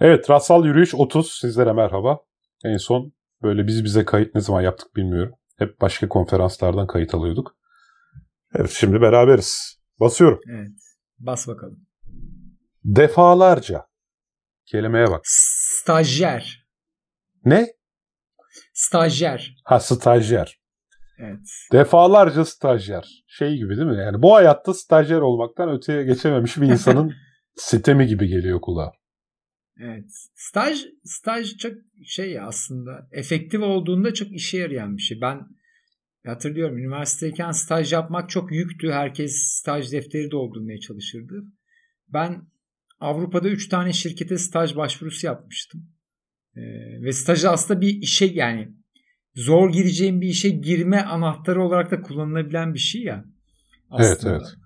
Evet Rasal Yürüyüş 30 sizlere merhaba. En son böyle biz bize kayıt ne zaman yaptık bilmiyorum. Hep başka konferanslardan kayıt alıyorduk. Evet şimdi beraberiz. Basıyorum. Evet. Bas bakalım. Defalarca. Kelimeye bak. Stajyer. Ne? Stajyer. Ha stajyer. Evet. Defalarca stajyer. Şey gibi değil mi? Yani bu hayatta stajyer olmaktan öteye geçememiş bir insanın sitemi gibi geliyor kulağa. Evet. Staj staj çok şey ya aslında efektif olduğunda çok işe yarayan bir şey. Ben hatırlıyorum üniversiteyken staj yapmak çok yüktü. Herkes staj defteri doldurmaya çalışırdı. Ben Avrupa'da 3 tane şirkete staj başvurusu yapmıştım. Ee, ve staj aslında bir işe yani zor gireceğim bir işe girme anahtarı olarak da kullanılabilen bir şey ya. Aslında. Evet evet.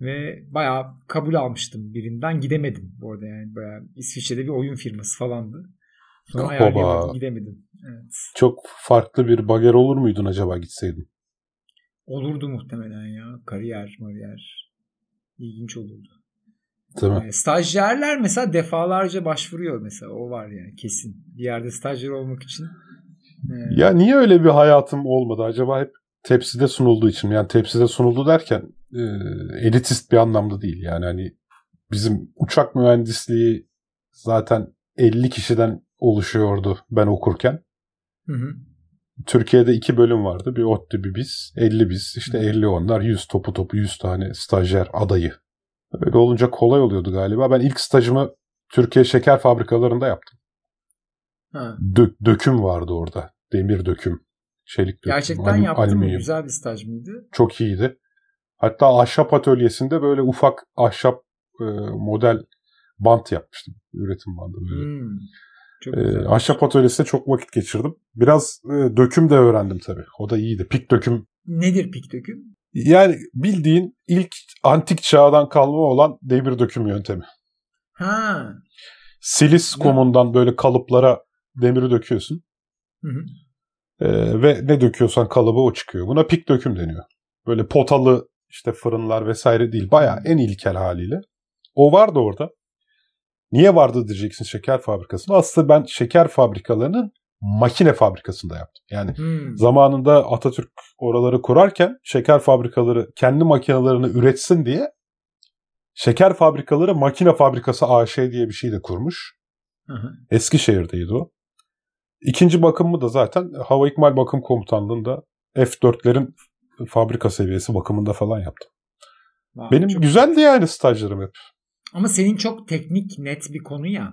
Ve bayağı kabul almıştım birinden. Gidemedim bu arada yani. Bayağı İsviçre'de bir oyun firması falandı. Sonra Oba. ayarlayamadım. Gidemedim. Evet. Çok farklı bir bager olur muydun acaba gitseydin? Olurdu muhtemelen ya. Kariyer, mariyer. İlginç olurdu. Değil mi? Yani stajyerler mesela defalarca başvuruyor mesela. O var yani kesin. Bir yerde stajyer olmak için. Ee... Ya niye öyle bir hayatım olmadı? Acaba hep tepside sunulduğu için. Yani tepside sunuldu derken e, elitist bir anlamda değil. Yani hani bizim uçak mühendisliği zaten 50 kişiden oluşuyordu ben okurken. Hı hı. Türkiye'de iki bölüm vardı. Bir ODTÜ bir biz. 50 biz. İşte 50 onlar. 100 topu topu 100 tane stajyer adayı. Öyle olunca kolay oluyordu galiba. Ben ilk stajımı Türkiye şeker fabrikalarında yaptım. Ha. Dö- döküm vardı orada. Demir döküm. Çelik döküm. Gerçekten yaptın mı? Güzel bir staj mıydı? Çok iyiydi. Hatta ahşap atölyesinde böyle ufak ahşap e, model bant yapmıştım. Üretim bandı böyle. Hmm. Çok E, güzel. ahşap atölyesinde çok vakit geçirdim. Biraz e, döküm de öğrendim tabii. O da iyiydi. Pik döküm. Nedir pik döküm? Yani bildiğin ilk antik çağdan kalma olan demir döküm yöntemi. Ha. Silis Ne? kumundan böyle kalıplara demiri döküyorsun. Hı hı. E, ve ne döküyorsan kalıbı o çıkıyor. Buna pik döküm deniyor. Böyle potalı işte fırınlar vesaire değil. Bayağı en ilkel haliyle. O vardı orada. Niye vardı diyeceksin şeker fabrikasında. Aslında ben şeker fabrikalarının makine fabrikasında yaptım. Yani Hmm. zamanında Atatürk oraları kurarken şeker fabrikaları kendi makinelerini üretsin diye şeker fabrikaları makine fabrikası AŞ diye bir şey de kurmuş. Hı hı. Eskişehir'deydi o. İkinci bakımı da zaten Hava İkmal Bakım Komutanlığı'nda F4'lerin fabrika seviyesi bakımında falan yaptım. Vay, Benim çok- güzeldi yani stajlarım hep. Ama senin çok teknik net bir konu ya.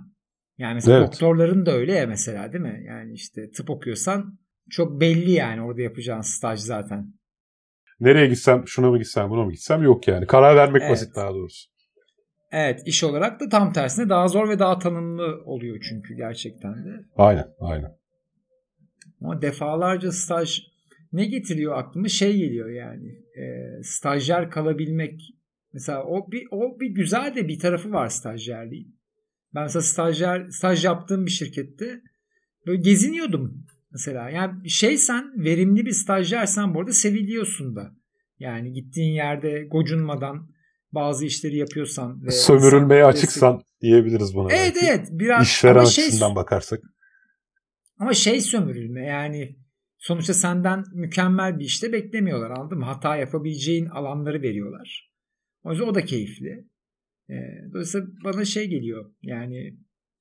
Yani mesela Evet. doktorların da öyle ya mesela değil mi? Yani işte tıp okuyorsan çok belli yani orada yapacağın staj zaten. Nereye gitsem, şuna mı gitsem, buna mı gitsem yok yani. Karar vermek Evet. basit daha doğrusu. Evet iş olarak da tam tersine daha zor ve daha tanımlı oluyor çünkü gerçekten de. Aynen, aynen. Ama defalarca staj ne getiriyor aklıma şey geliyor yani e, stajyer kalabilmek mesela o bir o bir güzel de bir tarafı var stajyerliğin. Ben mesela stajyer staj yaptığım bir şirkette böyle geziniyordum mesela. Yani şeysen verimli bir stajyersen bu arada seviliyorsun da. Yani gittiğin yerde gocunmadan bazı işleri yapıyorsan ve Sömürülmeye insan- açıksan diyebiliriz buna. Evet belki. evet biraz İşveren ama şey açısından bakarsak. ama şey sömürülme yani sonuçta senden mükemmel bir işte beklemiyorlar anladın? Hata yapabileceğin alanları veriyorlar. O yüzden o da keyifli. Ee, dolayısıyla bana şey geliyor yani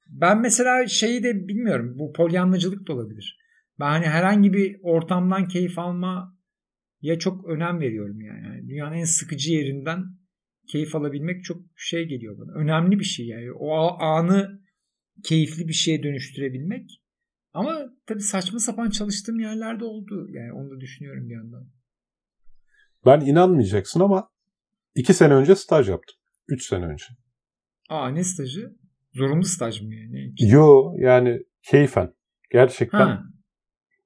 ben mesela şeyi de bilmiyorum bu polyanlacılık da olabilir. Ben hani herhangi bir ortamdan keyif alma ya çok önem veriyorum yani. yani. Dünyanın en sıkıcı yerinden keyif alabilmek çok şey geliyor bana. Önemli bir şey yani. O anı keyifli bir şeye dönüştürebilmek. Ama tabii saçma sapan çalıştığım yerlerde oldu. Yani onu da düşünüyorum bir yandan. Ben inanmayacaksın ama iki sene önce staj yaptım. Üç sene önce. Aa ne stajı? Zorunlu staj mı yani? Yo yani keyfen. Gerçekten Ha.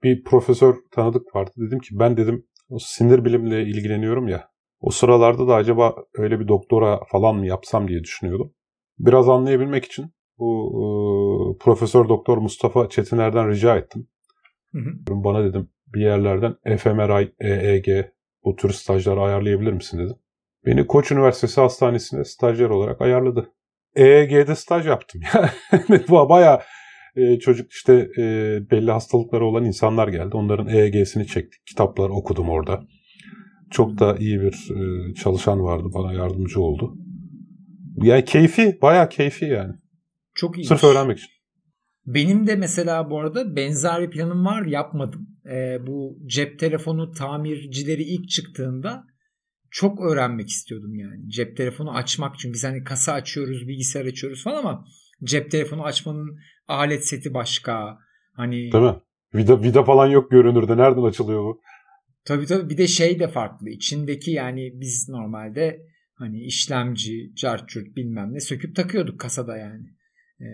bir profesör tanıdık vardı. Dedim ki ben dedim o sinir bilimle ilgileniyorum ya. O sıralarda da acaba öyle bir doktora falan mı yapsam diye düşünüyordum. Biraz anlayabilmek için bu e, Profesör Doktor Mustafa Çetiner'den rica ettim. Hı hı. Bana dedim bir yerlerden fMRI, EEG bu tür stajları ayarlayabilir misin dedim. Beni Koç Üniversitesi Hastanesi'ne stajyer olarak ayarladı. EEG'de staj yaptım. Bu baya e, çocuk işte e, belli hastalıkları olan insanlar geldi. Onların EEG'sini çektik. Kitapları okudum orada. Çok da iyi bir e, çalışan vardı. Bana yardımcı oldu. Yani keyfi, baya keyfi yani. Çok iyi. Sırf öğrenmek için. Benim de mesela bu arada benzer bir planım var yapmadım. Ee, bu cep telefonu tamircileri ilk çıktığında çok öğrenmek istiyordum yani. Cep telefonu açmak çünkü biz hani kasa açıyoruz, bilgisayar açıyoruz falan ama cep telefonu açmanın alet seti başka. Hani Değil mi? Vida, vida falan yok görünürde. Nereden açılıyor bu? Tabii tabii bir de şey de farklı. İçindeki yani biz normalde hani işlemci, carçurt bilmem ne söküp takıyorduk kasada yani. Ee,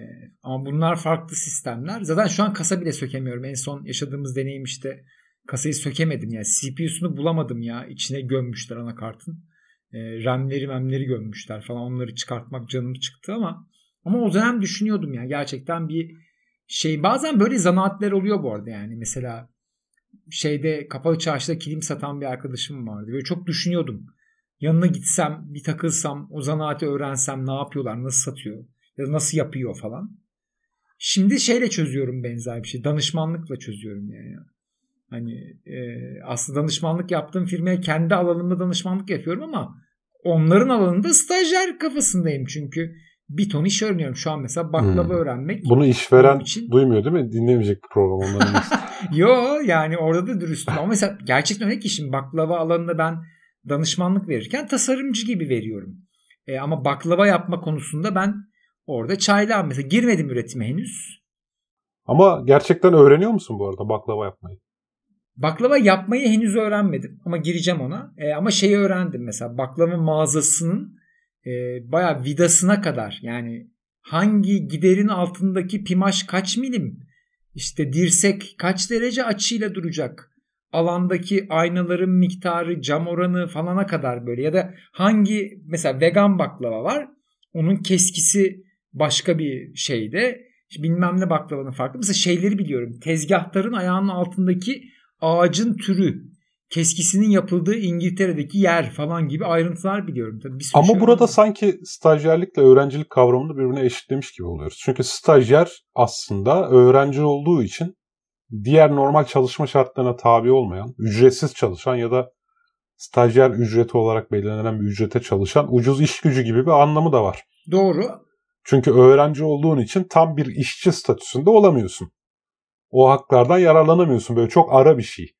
ama bunlar farklı sistemler. Zaten şu an kasa bile sökemiyorum. En son yaşadığımız deneyim işte kasayı sökemedim yani. CPU'sunu bulamadım ya. İçine gömmüşler anakartın. Ee, RAM'leri memleri gömmüşler falan. Onları çıkartmak canım çıktı ama ama o dönem düşünüyordum ya. Gerçekten bir şey. Bazen böyle zanaatler oluyor bu arada yani. Mesela şeyde kapalı çarşıda kilim satan bir arkadaşım vardı. Böyle çok düşünüyordum. Yanına gitsem, bir takılsam, o zanaati öğrensem ne yapıyorlar, nasıl satıyor ya nasıl yapıyor falan. Şimdi şeyle çözüyorum benzer bir şey. Danışmanlıkla çözüyorum yani. Hani e, aslında danışmanlık yaptığım firmaya kendi alanımda danışmanlık yapıyorum ama onların alanında stajyer kafasındayım çünkü bir ton iş öğreniyorum. Şu an mesela baklava hmm. öğrenmek. Bunu işveren için... duymuyor değil mi? Dinlemeyecek bir program onların. Yo yani orada da dürüstüm. Ama mesela gerçekten öyle ki şimdi baklava alanında ben danışmanlık verirken tasarımcı gibi veriyorum. E, ama baklava yapma konusunda ben orada çaylağım. Mesela girmedim üretime henüz. Ama gerçekten öğreniyor musun bu arada baklava yapmayı? Baklava yapmayı henüz öğrenmedim ama gireceğim ona. E, ama şeyi öğrendim mesela baklava mağazasının e, bayağı vidasına kadar yani hangi giderin altındaki pimaj kaç milim işte dirsek kaç derece açıyla duracak alandaki aynaların miktarı cam oranı falana kadar böyle ya da hangi mesela vegan baklava var onun keskisi başka bir şeyde bilmem ne baklavanın farklı mesela şeyleri biliyorum tezgahların ayağının altındaki ağacın türü keskisinin yapıldığı İngiltere'deki yer falan gibi ayrıntılar biliyorum. Tabii bir Ama şey burada var. sanki stajyerlikle öğrencilik kavramını birbirine eşitlemiş gibi oluyoruz. Çünkü stajyer aslında öğrenci olduğu için diğer normal çalışma şartlarına tabi olmayan, ücretsiz çalışan ya da stajyer ücreti olarak belirlenen bir ücrete çalışan ucuz iş gücü gibi bir anlamı da var. Doğru. Çünkü öğrenci olduğun için tam bir işçi statüsünde olamıyorsun. O haklardan yararlanamıyorsun. Böyle çok ara bir şey.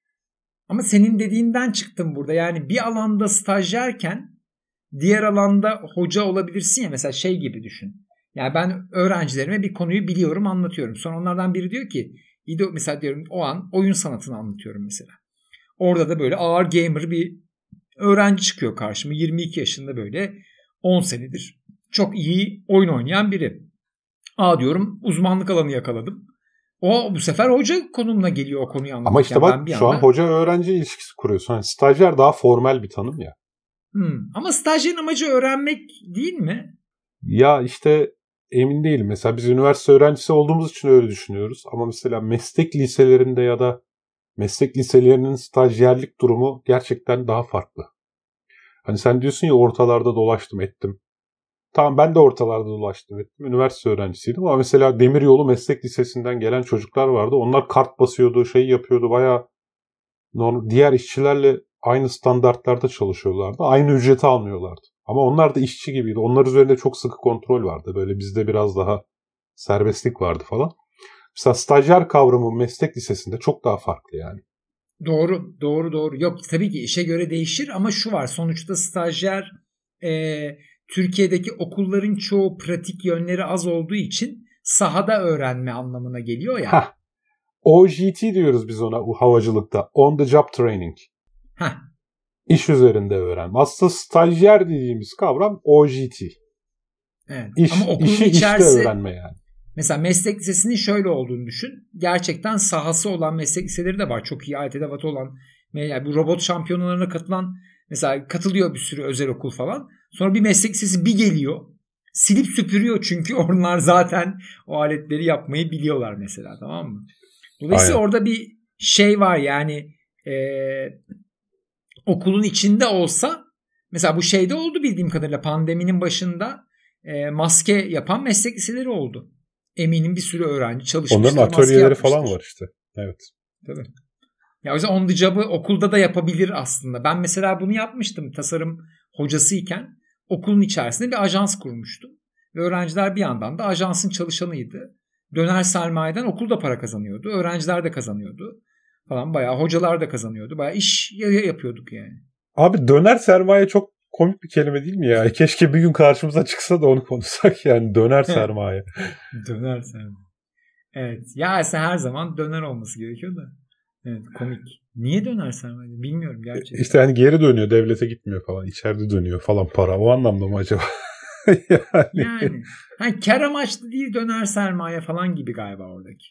Ama senin dediğinden çıktım burada. Yani bir alanda stajyerken diğer alanda hoca olabilirsin ya. Mesela şey gibi düşün. Yani ben öğrencilerime bir konuyu biliyorum anlatıyorum. Sonra onlardan biri diyor ki mesela diyorum o an oyun sanatını anlatıyorum mesela. Orada da böyle ağır gamer bir öğrenci çıkıyor karşıma. 22 yaşında böyle 10 senedir çok iyi oyun oynayan biri. Aa diyorum uzmanlık alanı yakaladım. O bu sefer hoca konumuna geliyor o konuyu anlatırken. Ama işte bak şu anda... an hoca öğrenci ilişkisi kuruyorsun. Yani stajyer daha formal bir tanım ya. Hmm. Ama stajyerin amacı öğrenmek değil mi? Ya işte emin değilim. Mesela biz üniversite öğrencisi olduğumuz için öyle düşünüyoruz. Ama mesela meslek liselerinde ya da meslek liselerinin stajyerlik durumu gerçekten daha farklı. Hani sen diyorsun ya ortalarda dolaştım ettim. Tamam ben de ortalarda dolaştım ettim. Üniversite öğrencisiydim ama mesela Demiryolu Meslek Lisesi'nden gelen çocuklar vardı. Onlar kart basıyordu, şey yapıyordu. Bayağı diğer işçilerle aynı standartlarda çalışıyorlardı. Aynı ücreti almıyorlardı. Ama onlar da işçi gibiydi. Onlar üzerinde çok sıkı kontrol vardı. Böyle bizde biraz daha serbestlik vardı falan. Mesela stajyer kavramı meslek lisesinde çok daha farklı yani. Doğru, doğru, doğru. Yok tabii ki işe göre değişir ama şu var. Sonuçta stajyer e, Türkiye'deki okulların çoğu pratik yönleri az olduğu için sahada öğrenme anlamına geliyor ya. Heh. OJT diyoruz biz ona havacılıkta. On the job training. Heh. İş üzerinde öğrenme. Aslında stajyer dediğimiz kavram OJT. Evet. İş, Ama okulun işi içerisi, işte öğrenme yani. Mesela meslek lisesinin şöyle olduğunu düşün. Gerçekten sahası olan meslek liseleri de var. Çok iyi alet edevatı olan. Yani bu robot şampiyonalarına katılan mesela katılıyor bir sürü özel okul falan. Sonra bir meslek lisesi bir geliyor. Silip süpürüyor çünkü onlar zaten o aletleri yapmayı biliyorlar mesela tamam mı? Dolayısıyla Aynen. orada bir şey var yani e, okulun içinde olsa mesela bu şeyde oldu bildiğim kadarıyla pandeminin başında e, maske yapan meslek liseleri oldu. Eminim bir sürü öğrenci çalışmıştır. Onların atölyeleri falan var işte. Evet. Tabii. Ya o yüzden on the job'ı okulda da yapabilir aslında. Ben mesela bunu yapmıştım tasarım hocasıyken. Okulun içerisinde bir ajans kurmuştum. Ve öğrenciler bir yandan da ajansın çalışanıydı. Döner sermayeden okul da para kazanıyordu. Öğrenciler de kazanıyordu. Falan bayağı hocalar da kazanıyordu. Bayağı iş yapıyorduk yani. Abi döner sermaye çok komik bir kelime değil mi ya? Keşke bir gün karşımıza çıksa da onu konuşsak yani döner sermaye. döner sermaye. Evet. Ya her zaman döner olması gerekiyor da. Evet komik. Niye döner sermaye? Bilmiyorum gerçekten. İşte hani geri dönüyor devlete gitmiyor falan. içeride dönüyor falan para. O anlamda mı acaba? yani. yani. Hani kar amaçlı değil döner sermaye falan gibi galiba oradaki.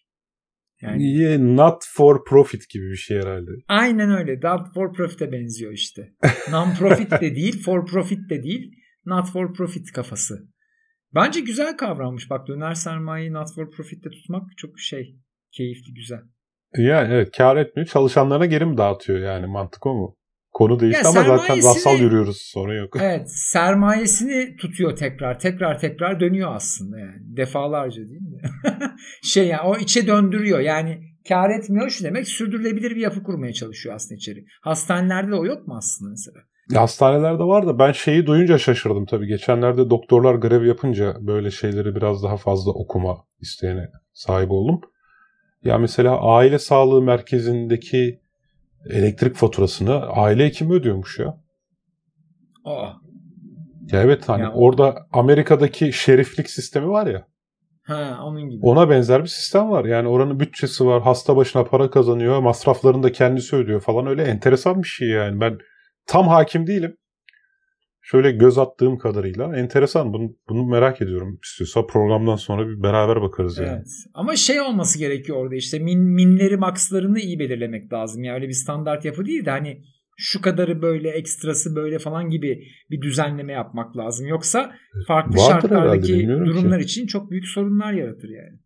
Yani yeah, not for profit gibi bir şey herhalde. Aynen öyle. Not for profit'e benziyor işte. Non profit de değil, for profit de değil. Not for profit kafası. Bence güzel kavranmış. Bak döner sermayeyi not for profit'te tutmak çok şey keyifli güzel. Yani evet kar etmiyor. Çalışanlarına geri mi dağıtıyor yani mantık o mu? Konu değişti ama zaten rastsal yürüyoruz sorun yok. Evet sermayesini tutuyor tekrar tekrar tekrar dönüyor aslında yani defalarca değil mi? şey yani o içe döndürüyor yani kar etmiyor şu demek sürdürülebilir bir yapı kurmaya çalışıyor aslında içeri. Hastanelerde de o yok mu aslında mesela? Ya hastanelerde var da ben şeyi duyunca şaşırdım tabii. Geçenlerde doktorlar grev yapınca böyle şeyleri biraz daha fazla okuma isteğine sahip oldum. Ya mesela aile sağlığı merkezindeki elektrik faturasını aile hekimi ödüyormuş ya. Aa. Ya evet hani yani orada Amerika'daki şeriflik sistemi var ya. Ha onun gibi. Ona benzer bir sistem var. Yani oranın bütçesi var. Hasta başına para kazanıyor. Masraflarını da kendisi ödüyor falan. Öyle enteresan bir şey yani. Ben tam hakim değilim. Şöyle göz attığım kadarıyla enteresan. Bunu, bunu merak ediyorum. İstiyorsa programdan sonra bir beraber bakarız yani. Evet. Ama şey olması gerekiyor orada işte min, minleri makslarını iyi belirlemek lazım. Yani öyle bir standart yapı değil de hani şu kadarı böyle ekstrası böyle falan gibi bir düzenleme yapmak lazım. Yoksa farklı Vardır şartlardaki durumlar ki. için çok büyük sorunlar yaratır yani.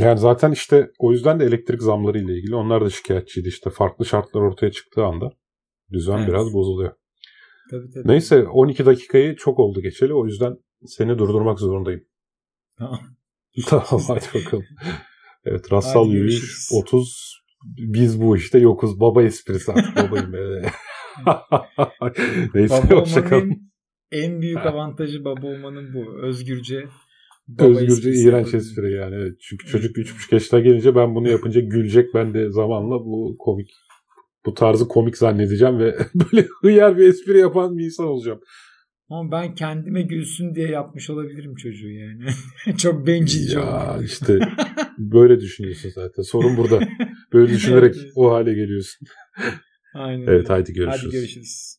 Yani zaten işte o yüzden de elektrik zamları ile ilgili onlar da şikayetçiydi. İşte farklı şartlar ortaya çıktığı anda düzen evet. biraz bozuluyor. Tabii, tabii. Neyse 12 dakikayı çok oldu geçeli. O yüzden seni durdurmak zorundayım. Tamam. hadi bakalım. Evet rastsal yürüyüş 30 biz bu işte yokuz. Baba esprisi artık babayım. Neyse baba hoşçakalın. En büyük avantajı baba olmanın bu. Özgürce Özgürce iğrenç espri yani. Evet. Çünkü çocuk 3,5 yaşına gelince ben bunu yapınca gülecek. Ben de zamanla bu komik bu tarzı komik zannedeceğim ve böyle hıyar bir espri yapan bir insan olacağım. Ama ben kendime gülsün diye yapmış olabilirim çocuğu yani. Çok bencilce Ya oldu. işte böyle düşünüyorsun zaten. Sorun burada. Böyle düşünerek o hale geliyorsun. Aynen. Evet haydi görüşürüz. Hadi görüşürüz.